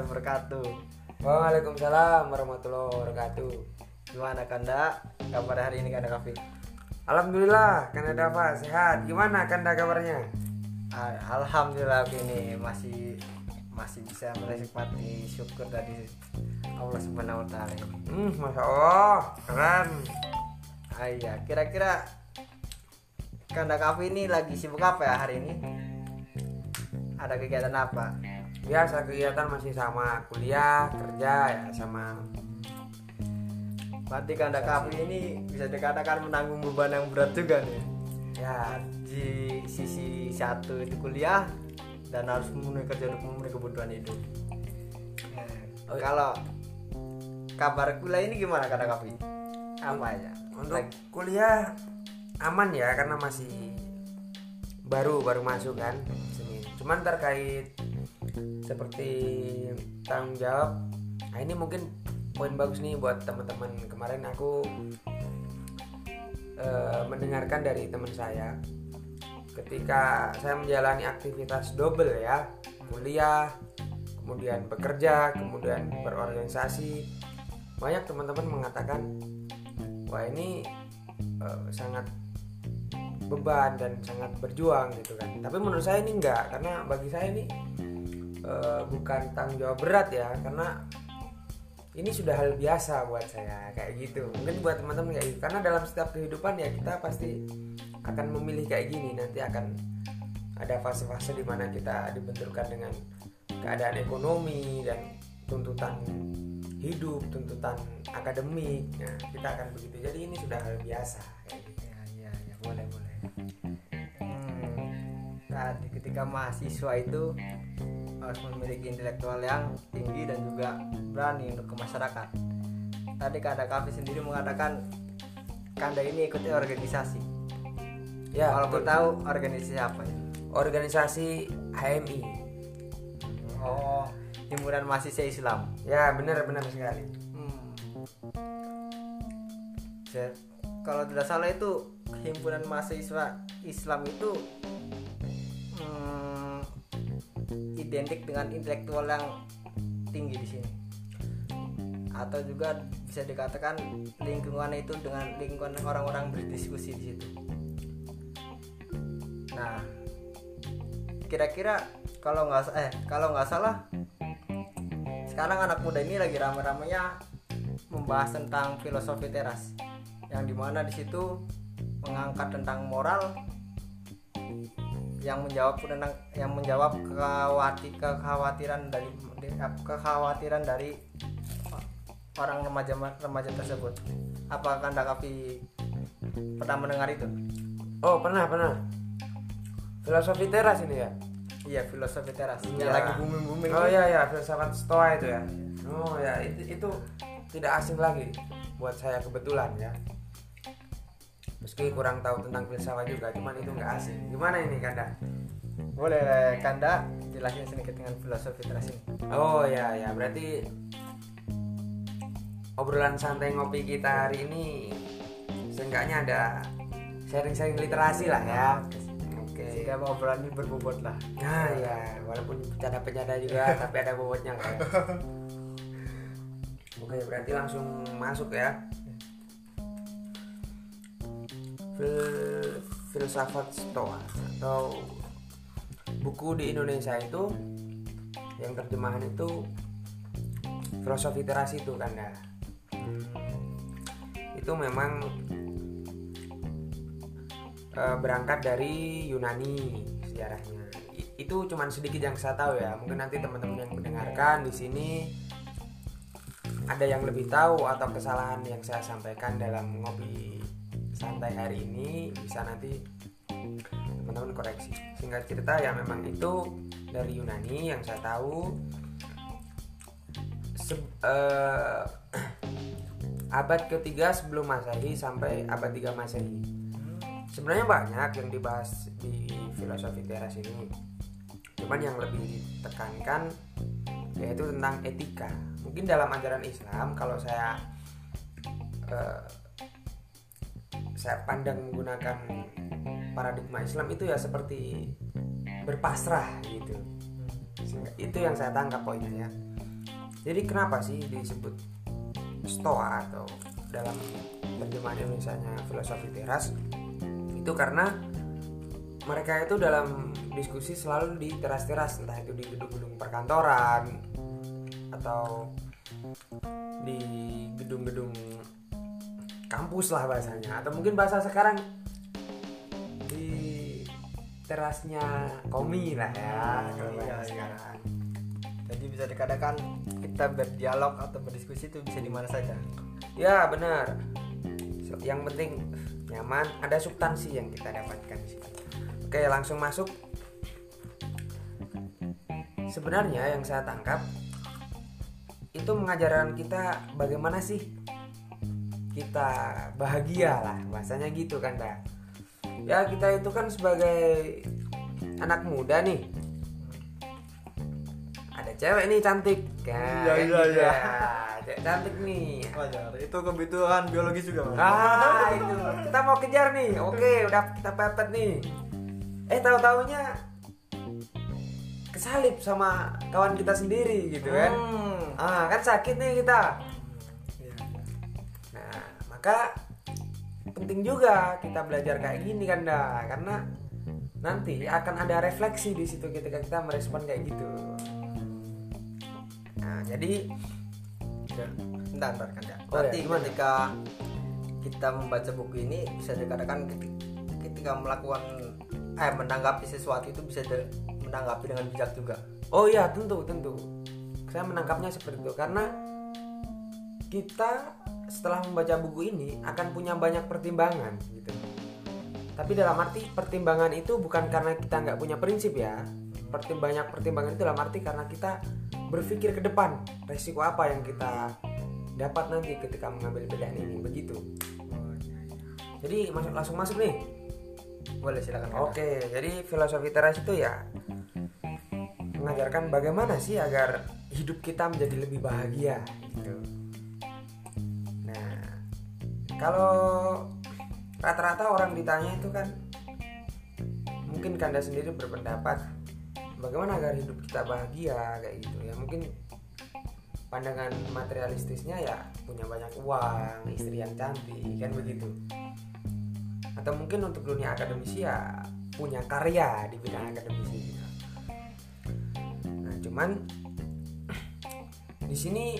warahmatullahi wabarakatuh. Waalaikumsalam warahmatullahi wabarakatuh. Gimana Kanda? Kabar hari ini Kanda Kafi? Alhamdulillah, Kanda Dava sehat. Gimana Kanda kabarnya? Al- Alhamdulillah ini masih masih bisa menikmati syukur dari Allah Subhanahu wa taala. Hmm, masya Allah, keren. Ah, iya, kira-kira Kanda Kafi ini lagi sibuk apa ya hari ini? Ada kegiatan apa? Biasa kegiatan masih sama kuliah, kerja ya sama. Berarti Kanda Kafi ini bisa dikatakan menanggung beban yang berat juga nih. Ya, Di sisi satu itu kuliah dan harus memenuhi kerja untuk memenuhi kebutuhan hidup. Oh, iya. Kalau kabar kuliah ini gimana Kanda Kafi? Apa aja? untuk Lagi- kuliah aman ya karena masih baru baru masuk kan. Cuman terkait seperti tanggung jawab, nah ini mungkin poin bagus nih buat teman-teman. Kemarin aku eh, mendengarkan dari teman saya ketika saya menjalani aktivitas double ya, kuliah, kemudian bekerja, kemudian berorganisasi. Banyak teman-teman mengatakan wah ini eh, sangat beban dan sangat berjuang gitu kan tapi menurut saya ini enggak karena bagi saya ini eh, bukan tanggung jawab berat ya karena ini sudah hal biasa buat saya kayak gitu mungkin buat teman-teman kayak gitu karena dalam setiap kehidupan ya kita pasti akan memilih kayak gini nanti akan ada fase-fase di mana kita dibenturkan dengan keadaan ekonomi dan tuntutan hidup, tuntutan akademik. Nah, kita akan begitu. Jadi ini sudah hal biasa kayak gitu. Ya, ya, ya, boleh, boleh. Hmm, ketika mahasiswa itu harus memiliki intelektual yang tinggi dan juga berani untuk ke masyarakat. Tadi Kanda Kafi sendiri mengatakan Kanda ini ikuti organisasi. Ya, Kalau betul. mau tahu organisasi apa ini? organisasi HMI. Oh, himpunan mahasiswa Islam. Ya, benar benar sekali. Hmm. Ya, kalau tidak salah itu himpunan mahasiswa Islam itu identik dengan intelektual yang tinggi di sini atau juga bisa dikatakan lingkungan itu dengan lingkungan orang-orang berdiskusi di situ. Nah, kira-kira kalau nggak eh kalau nggak salah sekarang anak muda ini lagi rame-ramenya membahas tentang filosofi teras yang di mana di situ mengangkat tentang moral yang menjawab tentang yang menjawab kekhawati- kekhawatiran dari kekhawatiran dari orang remaja remaja tersebut apakah anda kapi pernah mendengar itu Oh, pernah pernah. Filosofi teras ini ya. iya filosofi teras Iya. yang lagi booming booming Oh iya ya, filsafat Stoa itu ya. Oh ya, itu itu tidak asing lagi buat saya kebetulan ya. Meski kurang tahu tentang filsafat juga, cuman itu nggak asing. Gimana ini Kanda? boleh kanda jelasin sedikit dengan filosofi teras ini Oh ya ya, berarti obrolan santai ngopi kita hari ini seenggaknya ada sharing-sharing literasi lah ya. Oke. sehingga obrolan ini berbobot lah Nah ya, walaupun bercanda-bercanda juga, tapi ada bobotnya ya. Oke, berarti langsung masuk ya. Filsafat Stoa atau buku di Indonesia itu yang terjemahan itu filosofi teras itu kan ya. Itu memang eh, berangkat dari Yunani sejarahnya. I- Itu cuman sedikit yang saya tahu ya. Mungkin nanti teman-teman yang mendengarkan di sini ada yang lebih tahu atau kesalahan yang saya sampaikan dalam ngopi santai hari ini bisa nanti teman-teman koreksi. Singkat cerita ya memang itu dari Yunani yang saya tahu. Se- eh, abad ketiga sebelum masehi sampai abad 3 masehi. Sebenarnya banyak yang dibahas di filosofi teras ini. Cuman yang lebih ditekankan yaitu tentang etika. Mungkin dalam ajaran Islam kalau saya eh, saya pandang menggunakan paradigma Islam itu ya seperti berpasrah gitu. Itu yang saya tangkap poinnya ya. Jadi kenapa sih disebut stoa atau dalam terjemahan Indonesia-nya filosofi teras? Itu karena mereka itu dalam diskusi selalu di teras-teras entah itu di gedung-gedung perkantoran atau di gedung-gedung kampus lah bahasanya. Atau mungkin bahasa sekarang di terasnya komi lah ya kalau Iya, bahasa iya. sekarang. Jadi bisa dikatakan kita berdialog atau berdiskusi itu bisa di mana saja. Ya benar. So, yang penting nyaman ada substansi yang kita dapatkan di situ. Oke langsung masuk. Sebenarnya yang saya tangkap itu mengajarkan kita bagaimana sih kita bahagia lah bahasanya gitu kan dah ya kita itu kan sebagai anak muda nih. Ada cewek nih cantik kan? Iya, iya, gitu iya. ya. cewek cantik nih. Wajar itu kebutuhan biologis juga ah itu. Kita mau kejar nih. Oke udah kita pepet nih. Eh tahu taunya kesalip sama kawan kita sendiri gitu kan? Hmm. ah kan sakit nih kita maka penting juga kita belajar kayak gini kan dah, karena nanti akan ada refleksi di situ ketika kita merespon kayak gitu. Nah, jadi. Bentar, bentar kan ya. Oh, Berarti ya, gimana? ketika kita membaca buku ini bisa dikatakan keti- ketika melakukan eh menanggapi sesuatu itu bisa de- menanggapi dengan bijak juga. oh iya tentu tentu, saya menangkapnya seperti itu karena kita setelah membaca buku ini akan punya banyak pertimbangan gitu. Tapi dalam arti pertimbangan itu bukan karena kita nggak punya prinsip ya. Pertim- banyak pertimbangan itu dalam arti karena kita berpikir ke depan resiko apa yang kita dapat nanti ketika mengambil pilihan ini begitu. Jadi masuk langsung masuk nih. Boleh silakan. Oke, jadi filosofi teras itu ya mengajarkan bagaimana sih agar hidup kita menjadi lebih bahagia gitu. Kalau rata-rata orang ditanya itu kan mungkin Kanda sendiri berpendapat bagaimana agar hidup kita bahagia kayak gitu ya. Mungkin pandangan materialistisnya ya punya banyak uang, istri yang cantik kan begitu atau mungkin untuk dunia akademisi ya punya karya di bidang akademisi gitu. Nah, cuman di sini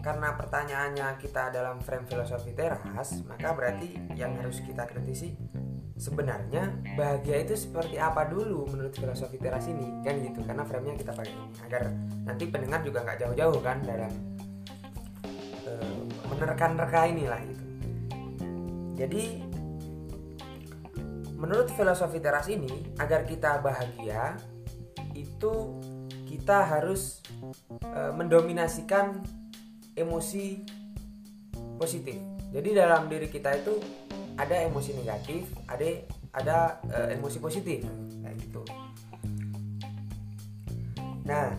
karena pertanyaannya kita dalam frame filosofi teras, maka berarti yang harus kita kritisi sebenarnya bahagia itu seperti apa dulu menurut filosofi teras ini? Kan gitu karena framenya kita pakai ini agar nanti pendengar juga nggak jauh-jauh kan dalam eh, menerka-nerka inilah gitu jadi menurut filosofi teras ini agar kita bahagia itu kita harus eh, mendominasikan emosi positif. Jadi dalam diri kita itu ada emosi negatif, ada ada eh, emosi positif kayak gitu. Nah,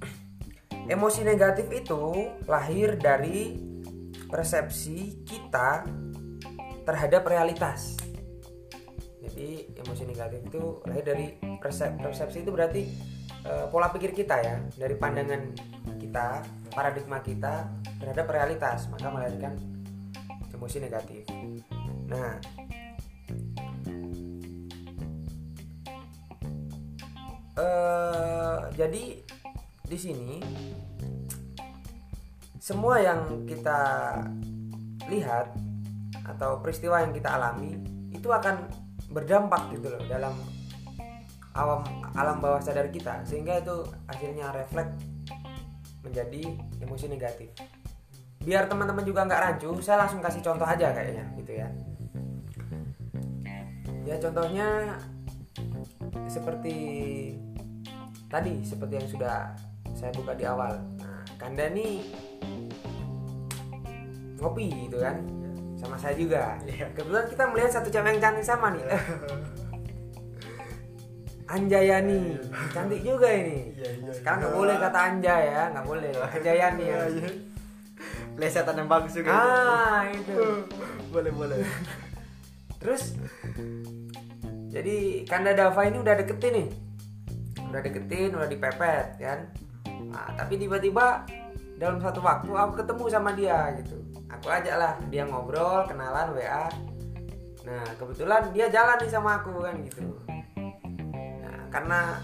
emosi negatif itu lahir dari persepsi kita terhadap realitas. Jadi emosi negatif itu lahir dari persep- persepsi itu berarti eh, pola pikir kita ya, dari pandangan kita, paradigma kita terhadap realitas, maka melahirkan emosi negatif. Nah, eh, jadi di sini semua yang kita lihat atau peristiwa yang kita alami itu akan berdampak gitu loh dalam awam alam bawah sadar kita sehingga itu akhirnya refleks menjadi emosi negatif. Biar teman-teman juga nggak rancu saya langsung kasih contoh aja kayaknya gitu ya. Ya contohnya seperti tadi seperti yang sudah saya buka di awal. Nah kanda nih ngopi gitu kan sama saya juga. Iya. kebetulan kita melihat satu cewek yang cantik sama nih. Eh, Anjayani. Cantik juga ini. Iya, iya, sekarang nggak iya. boleh kata Anjay ya nggak boleh. Anjayani ya. Iya, iya. Lesetan yang bagus juga. ah itu. Boleh boleh. terus jadi Kanda Dava ini udah deketin nih. Udah deketin udah dipepet kan? Nah, tapi tiba-tiba dalam satu waktu aku ketemu sama dia gitu. Aku ajak lah dia ngobrol kenalan wa nah kebetulan dia jalan nih sama aku kan gitu karena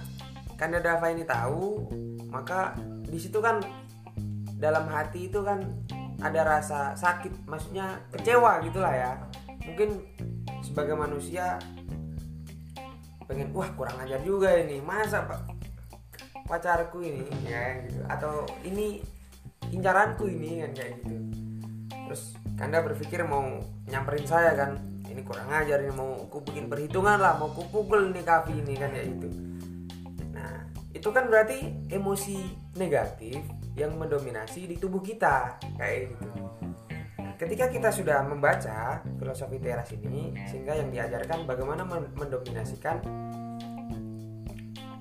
karena Dava ini tahu maka di situ kan dalam hati itu kan ada rasa sakit maksudnya kecewa gitulah ya. Mungkin sebagai manusia pengen wah kurang ajar juga ini masa pak pacarku ini ya gitu. Atau ini incaranku ini kan kayak gitu. Terus Kanda berpikir mau nyamperin saya kan ini kurang ajar ini mau aku bikin perhitungan lah mau ku pukul nih kafi ini kan kayak gitu. Nah itu kan berarti emosi negatif yang mendominasi di tubuh kita kayak gitu. Ketika kita sudah membaca filosofi teras ini sehingga yang diajarkan bagaimana mendominasikan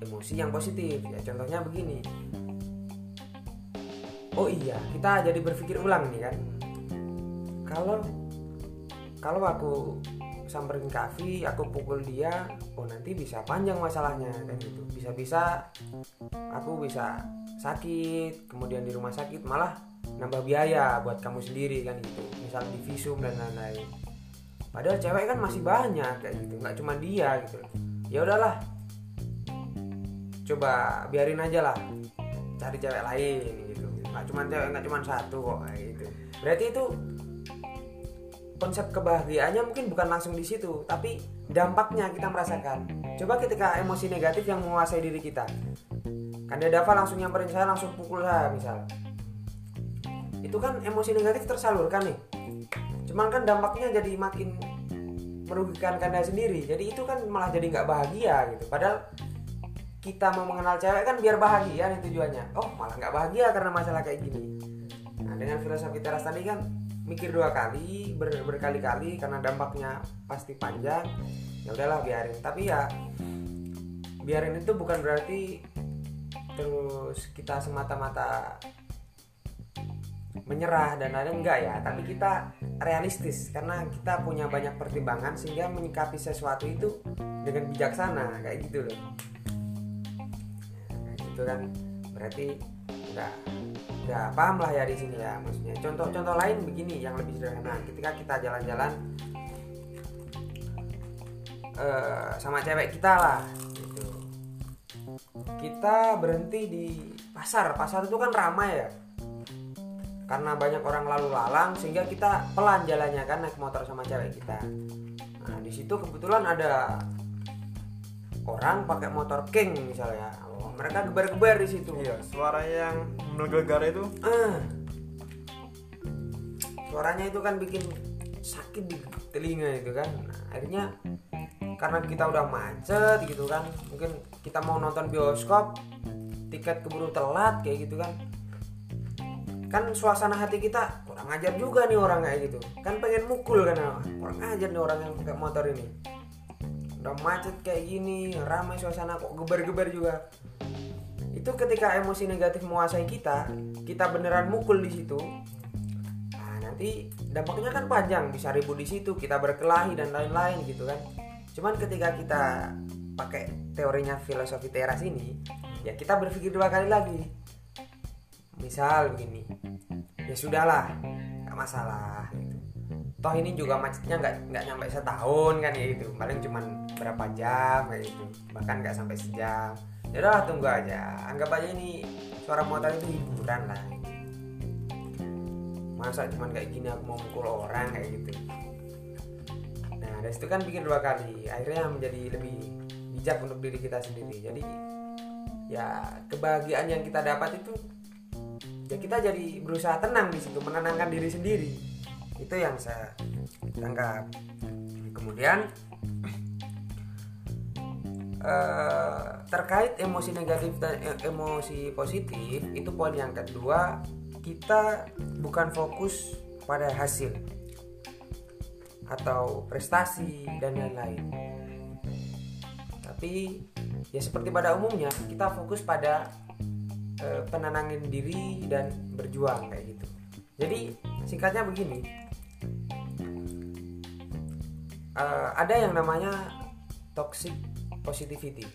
emosi yang positif. Ya contohnya begini. Oh iya kita jadi berpikir ulang nih kan. Kalau kalau aku samperin kafi aku pukul dia oh nanti bisa panjang masalahnya kan gitu. Bisa-bisa aku bisa sakit kemudian di rumah sakit malah nambah biaya buat kamu sendiri kan gitu. Misal di visum dan lain-lain. Padahal cewek kan masih banyak kayak gitu. Nggak cuma dia gitu. Ya udahlah. Coba biarin aja lah. Cari cewek lain gitu. Nggak cuma cewek nggak cuma satu kok kayak gitu. Berarti itu konsep kebahagiaannya mungkin bukan langsung di situ tapi dampaknya kita merasakan. Coba ketika emosi negatif yang menguasai diri kita. Kanda Dava langsung nyamperin saya langsung pukul saya misal. Itu kan emosi negatif tersalurkan nih. Cuman kan dampaknya jadi makin merugikan Kanda sendiri. Jadi itu kan malah jadi nggak bahagia gitu. Padahal kita mau mengenal cewek kan biar bahagia nih tujuannya. Oh malah nggak bahagia karena masalah kayak gini. Nah dengan filosofi teras tadi kan mikir dua kali ber berkali-kali karena dampaknya pasti panjang. Ya udahlah biarin. Tapi ya biarin itu bukan berarti terus kita semata-mata menyerah dan lain enggak ya tapi kita realistis. Karena kita punya banyak pertimbangan sehingga menyikapi sesuatu itu dengan bijaksana kayak gitu loh. Nah, itu kan. Berarti udah udah paham lah ya di sini ya maksudnya. Contoh-contoh lain begini yang lebih sederhana. Ketika kita jalan-jalan uh, sama cewek kita lah kita berhenti di pasar. Pasar itu kan ramai ya. Karena banyak orang lalu lalang sehingga kita pelan jalannya kan naik motor sama cewek kita. Nah di situ kebetulan ada orang pakai motor king misalnya mereka gebar-gebar di situ. Iya suara yang menggelegar itu. Ah. Suaranya itu kan bikin sakit di telinga itu kan. Nah, akhirnya karena kita udah macet gitu kan mungkin kita mau nonton bioskop tiket keburu telat kayak gitu kan. Kan suasana hati kita kurang ajar juga nih orang kayak gitu. Kan pengen mukul kan kurang ajar nih orang yang pakai motor ini. Udah macet kayak gini ramai suasana kok geber-geber juga itu ketika emosi negatif menguasai kita kita beneran mukul di situ nah nanti dampaknya kan panjang. Bisa ribut di situ kita berkelahi dan lain-lain gitu kan. Cuman ketika kita pakai teorinya filosofi teras ini ya kita berpikir dua kali lagi. Misal begini ya sudahlah nggak masalah gitu. toh ini juga macetnya nggak nggak nyampe setahun kan ya itu paling cuman berapa jam kayak gitu. Bahkan nggak sampai sejam ya udah tunggu aja. Anggap aja ini suara motor itu hiburan lah. Masa cuman kayak gini aku mau mukul orang kayak gitu? Dari situ kan bikin dua kali. Akhirnya menjadi lebih bijak untuk diri kita sendiri. Jadi ya kebahagiaan yang kita dapat itu ya kita jadi berusaha tenang di situ menenangkan diri sendiri. Itu yang saya tangkap. Kemudian eh, terkait emosi negatif dan e, emosi positif itu poin yang kedua kita bukan fokus pada hasil atau prestasi dan lain-lain. Tapi ya seperti pada umumnya kita fokus pada e, penenangin diri dan berjuang kayak gitu. Jadi singkatnya begini, e, ada yang namanya toxic positivity.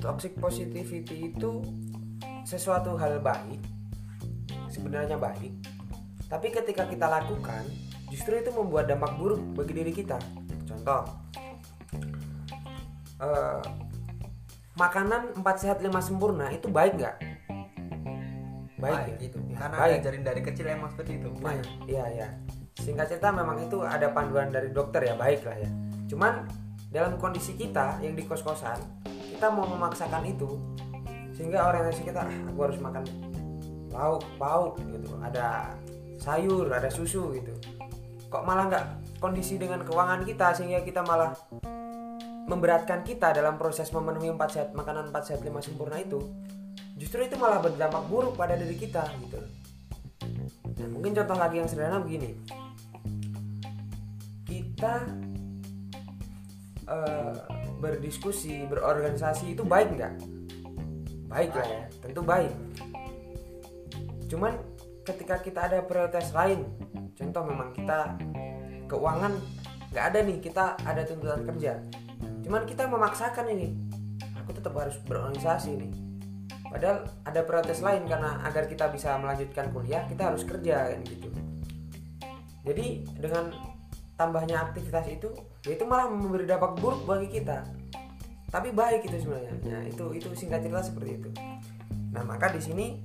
toxic positivity itu sesuatu hal baik sebenarnya baik tapi ketika kita lakukan justru itu membuat dampak buruk bagi diri kita contoh eh, makanan 4 sehat 5 sempurna itu baik nggak baik, baik ya? Ya, karena baik ngajarin dari kecil emang seperti itu Nah, iya iya. Singkat cerita memang itu ada panduan dari dokter ya, baik lah ya. Cuman dalam kondisi kita yang di kos-kosan, kita mau memaksakan itu sehingga orientasi kita ah, aku harus makan lauk pauk gitu, ada sayur, ada susu gitu. Kok malah nggak kondisi dengan keuangan kita sehingga kita malah memberatkan kita dalam proses memenuhi empat sehat makanan 4 sehat 5 sempurna itu justru itu malah berdampak buruk pada diri kita gitu. Nah, mungkin contoh lagi yang sederhana begini. Kita eh, berdiskusi, berorganisasi itu baik nggak? Baik lah ya, tentu baik. Cuman ketika kita ada prioritas lain, contoh memang kita keuangan nggak ada nih, kita ada tuntutan kerja. Cuman kita memaksakan ini, aku tetap harus berorganisasi nih. Padahal ada prioritas lain karena agar kita bisa melanjutkan kuliah kita harus kerja kan gitu. Jadi dengan tambahnya aktivitas itu, ya itu malah memberi dampak buruk bagi kita. Tapi baik itu sebenarnya. Nah, itu itu singkat cerita seperti itu. Nah maka di sini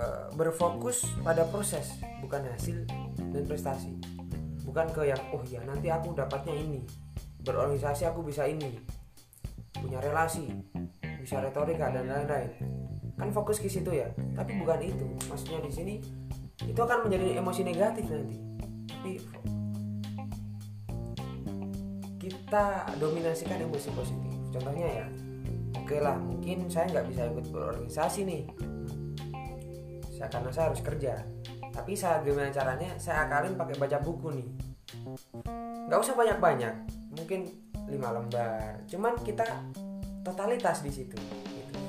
eh, berfokus pada proses bukan hasil dan prestasi. Bukan ke yang oh ya nanti aku dapatnya ini berorganisasi aku bisa ini punya relasi bisa retorika dan lain-lain kan fokus ke situ ya tapi bukan itu maksudnya di sini itu akan menjadi emosi negatif nanti tapi kita dominasikan emosi positif. Contohnya ya oke lah mungkin saya nggak bisa ikut berorganisasi nih. Saya karena saya harus kerja. Tapi saya gimana caranya? Saya akalin pakai baca buku nih. Nggak usah banyak-banyak. Mungkin lima lembar. Cuman kita totalitas di situ gitu.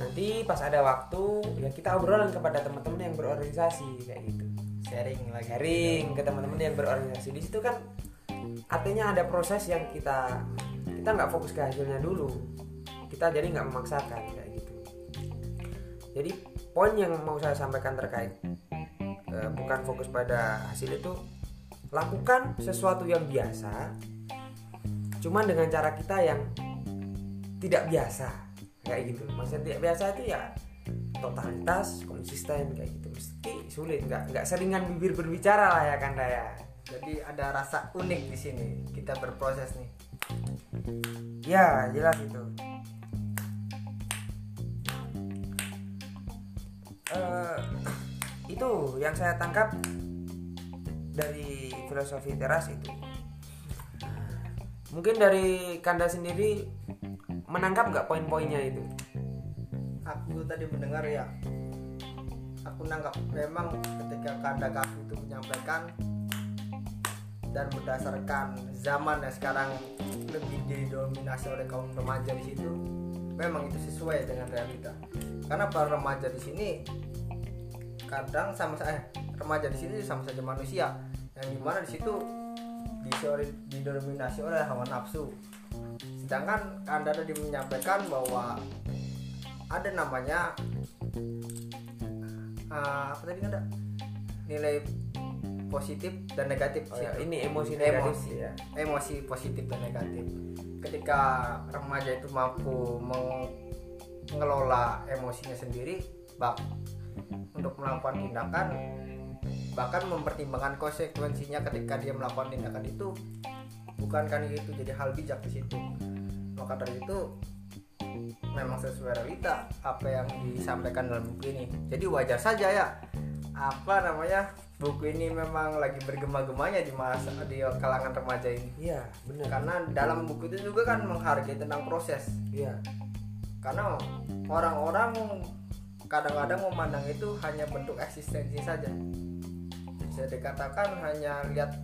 nanti pas ada waktu ya kita obrolan kepada teman-teman yang berorganisasi kayak gitu sharing lagi. Sharing ke teman-teman yang berorganisasi. Di situ kan artinya ada proses yang kita kita nggak fokus ke hasilnya dulu. Kita jadi nggak memaksakan kayak gitu. Jadi poin yang mau saya sampaikan terkait eh, bukan fokus pada hasil itu lakukan sesuatu yang biasa cuman dengan cara kita yang tidak biasa kayak gitu. Maksudnya tidak biasa itu ya totalitas konsisten kayak gitu. Mesti sulit nggak nggak seringan bibir berbicara lah ya kan ya. Jadi ada rasa unik di sini. Kita berproses nih. Ya jelas itu. Eh, itu yang saya tangkap dari filosofi teras itu. Mungkin dari kanda sendiri menangkap nggak poin-poinnya itu aku tadi mendengar ya aku nangkap memang ketika kanda kafu itu menyampaikan dan berdasarkan zaman yang sekarang lebih didominasi oleh kaum remaja di situ memang itu sesuai dengan realita. Karena para remaja di sini kadang sama saya remaja di sini sama saja manusia yang di mana di situ didominasi oleh hawa nafsu. Sedangkan anda tadi menyampaikan bahwa ada namanya ah, apa tadi ada nilai positif dan negatif Oh ya, ini emosi negatif Emosi. ya. emosi positif dan negatif. Ketika remaja itu mampu mengelola emosinya sendiri bak untuk melakukan tindakan bahkan mempertimbangkan konsekuensinya ketika dia melakukan tindakan itu bukankah itu jadi hal bijak di situ. Maka dari itu memang sesuai realita apa yang disampaikan dalam buku ini. Jadi wajar saja ya. Apa namanya? Buku ini memang lagi bergema-gemanya di masa di kalangan remaja ini. Iya benar. Karena dalam buku itu juga kan menghargai tentang proses. Iya. Karena orang-orang kadang-kadang memandang itu hanya bentuk eksistensi saja. Bisa dikatakan hanya lihat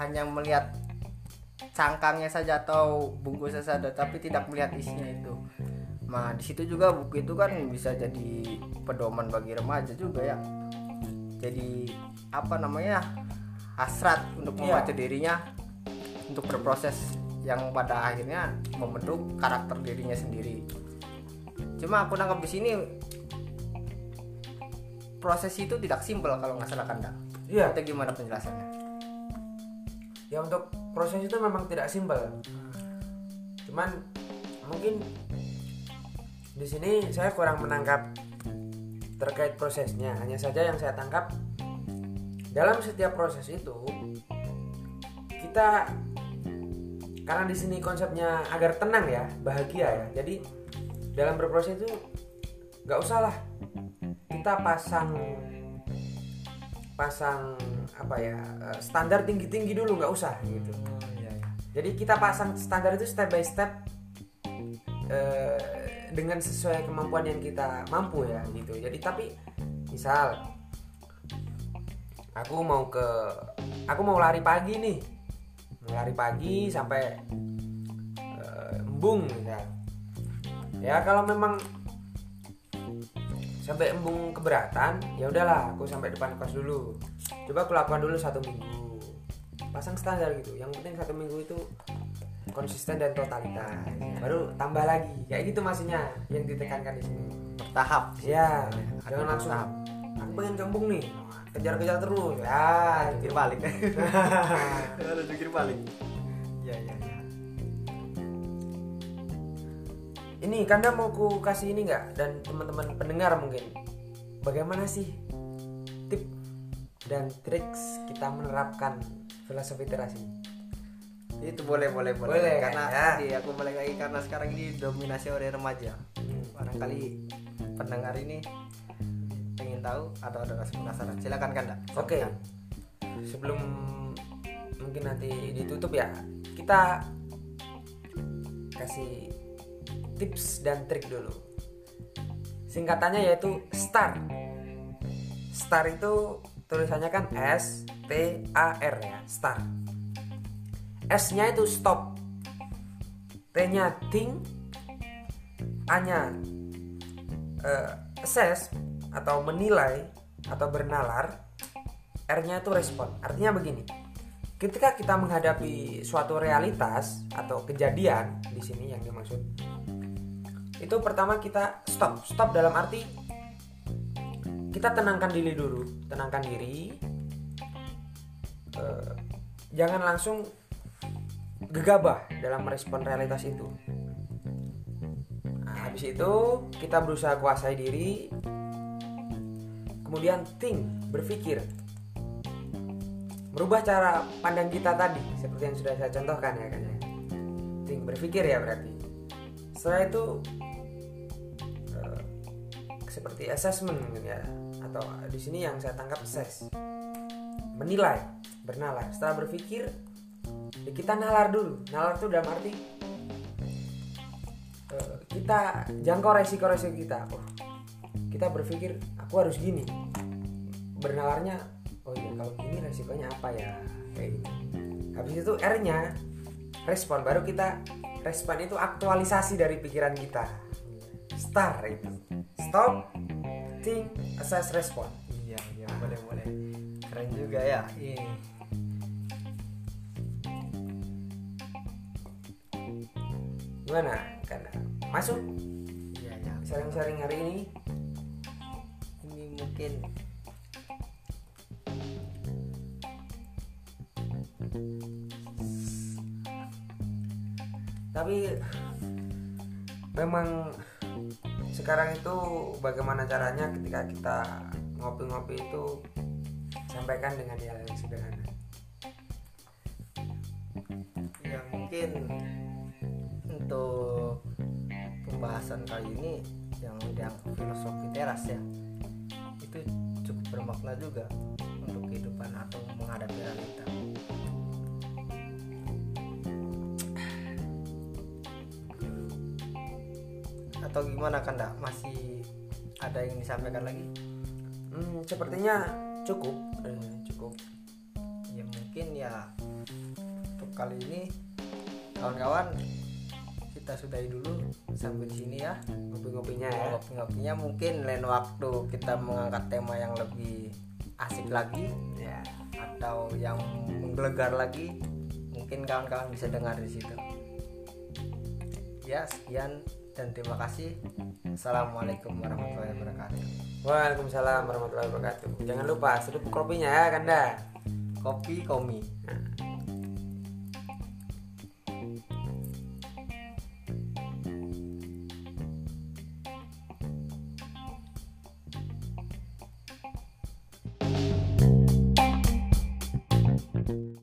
hanya melihat cangkangnya saja atau bungkusnya saja tapi tidak melihat isinya itu nah di situ juga buku itu kan bisa jadi pedoman bagi remaja juga ya. Jadi apa namanya hasrat untuk Iya. membaca dirinya untuk berproses yang pada akhirnya membentuk karakter dirinya sendiri. Cuma aku nangkap di sini proses itu tidak simpel kalau nggak salah kanda. Iya. itu gimana penjelasannya? Ya untuk proses itu memang tidak simpel. Cuman mungkin di sini saya kurang menangkap terkait prosesnya hanya saja yang saya tangkap dalam setiap proses itu kita karena di sini konsepnya agar tenang ya bahagia ya jadi dalam berproses itu nggak usah lah kita pasang pasang apa ya eh, standar tinggi tinggi dulu nggak usah gitu iya, iya. jadi kita pasang standar itu step by step eh, dengan sesuai kemampuan yang kita mampu ya gitu. Jadi tapi misal aku mau ke aku mau lari pagi nih. Mau lari pagi sampai eh, embung. Ya kalau memang sampai embung keberatan ya udahlah aku sampai depan kos dulu coba aku lakukan dulu satu minggu pasang standar gitu yang penting satu minggu itu konsisten dan totalitas. Baru tambah lagi. Kayak gitu maksudnya yang ditekankan di sini. Bertahap. Ya jangan langsung bertahap. aku pengen kembung nih kejar-kejar terus. Ya jungkir balik. Ada jungkir balik. Ya ya ya. Ini kanda mau ku kasih ini nggak? Dan teman-teman pendengar mungkin. Bagaimana sih tip dan triks kita menerapkan filosofi teras ini itu boleh boleh boleh, Boleh, karena ya. tadi aku balik lagi karena sekarang ini dominasi oleh remaja barangkali pendengar ini pengen tahu atau ada rasa penasaran silakan kanda Oke. Sebelum mungkin nanti ditutup ya, kita kasih tips dan trik dulu. Singkatannya yaitu STAR. STAR itu tulisannya kan S T A R ya, STAR. S-nya itu stop. T-nya think, A-nya eh, assess atau menilai atau bernalar R-nya itu respon. Artinya begini. Ketika kita menghadapi suatu realitas atau kejadian di sini yang dimaksud itu pertama kita stop. Stop dalam arti kita tenangkan diri dulu, tenangkan diri. Eh, jangan langsung gegabah dalam merespon realitas itu. Nah, habis itu kita berusaha kuasai diri, kemudian think berpikir merubah cara pandang kita tadi seperti yang sudah saya contohkan ya kan ya. Think berpikir ya berarti. Setelah itu eh, seperti assessment mungkin ya atau di sini yang saya tangkap assess menilai bernalar setelah berpikir ya kita nalar dulu. Nalar itu dalam arti eh, kita jangkau resiko-resiko kita. Oh kita berpikir aku harus gini. Bernalarnya oh iya kalau gini resikonya apa ya? Kayak gitu. Habis itu R nya respon. Baru kita respon itu aktualisasi dari pikiran kita. Star itu stop think assess respon. Iya iya boleh boleh. Keren juga ya. Ini gimana kan masuk? Iya iya. Sharing-sharing hari ini? Ini mungkin tapi memang sekarang itu bagaimana caranya ketika kita ngopi-ngopi itu sampaikan dengan hal yang sederhana? Ya mungkin untuk pembahasan kali ini yang yang filosofi teras ya. Itu cukup bermakna juga untuk kehidupan atau menghadapi realita atau gimana kanda? Masih ada yang disampaikan lagi? Hmm, sepertinya cukup. Eh, cukup. Ya mungkin ya untuk kali ini kawan-kawan kita sudahi dulu sampai sini ya ngopi-ngopinya ya. Ngopi-ngopinya mungkin lain waktu kita mengangkat tema yang lebih asik lagi ya atau yang menggelegar lagi mungkin kawan-kawan bisa dengar di situ. Ya sekian dan terima kasih. Assalamualaikum warahmatullahi wabarakatuh. Waalaikumsalam warahmatullahi wabarakatuh. Jangan lupa sedup kopinya ya Kanda. kopi komi. Nah,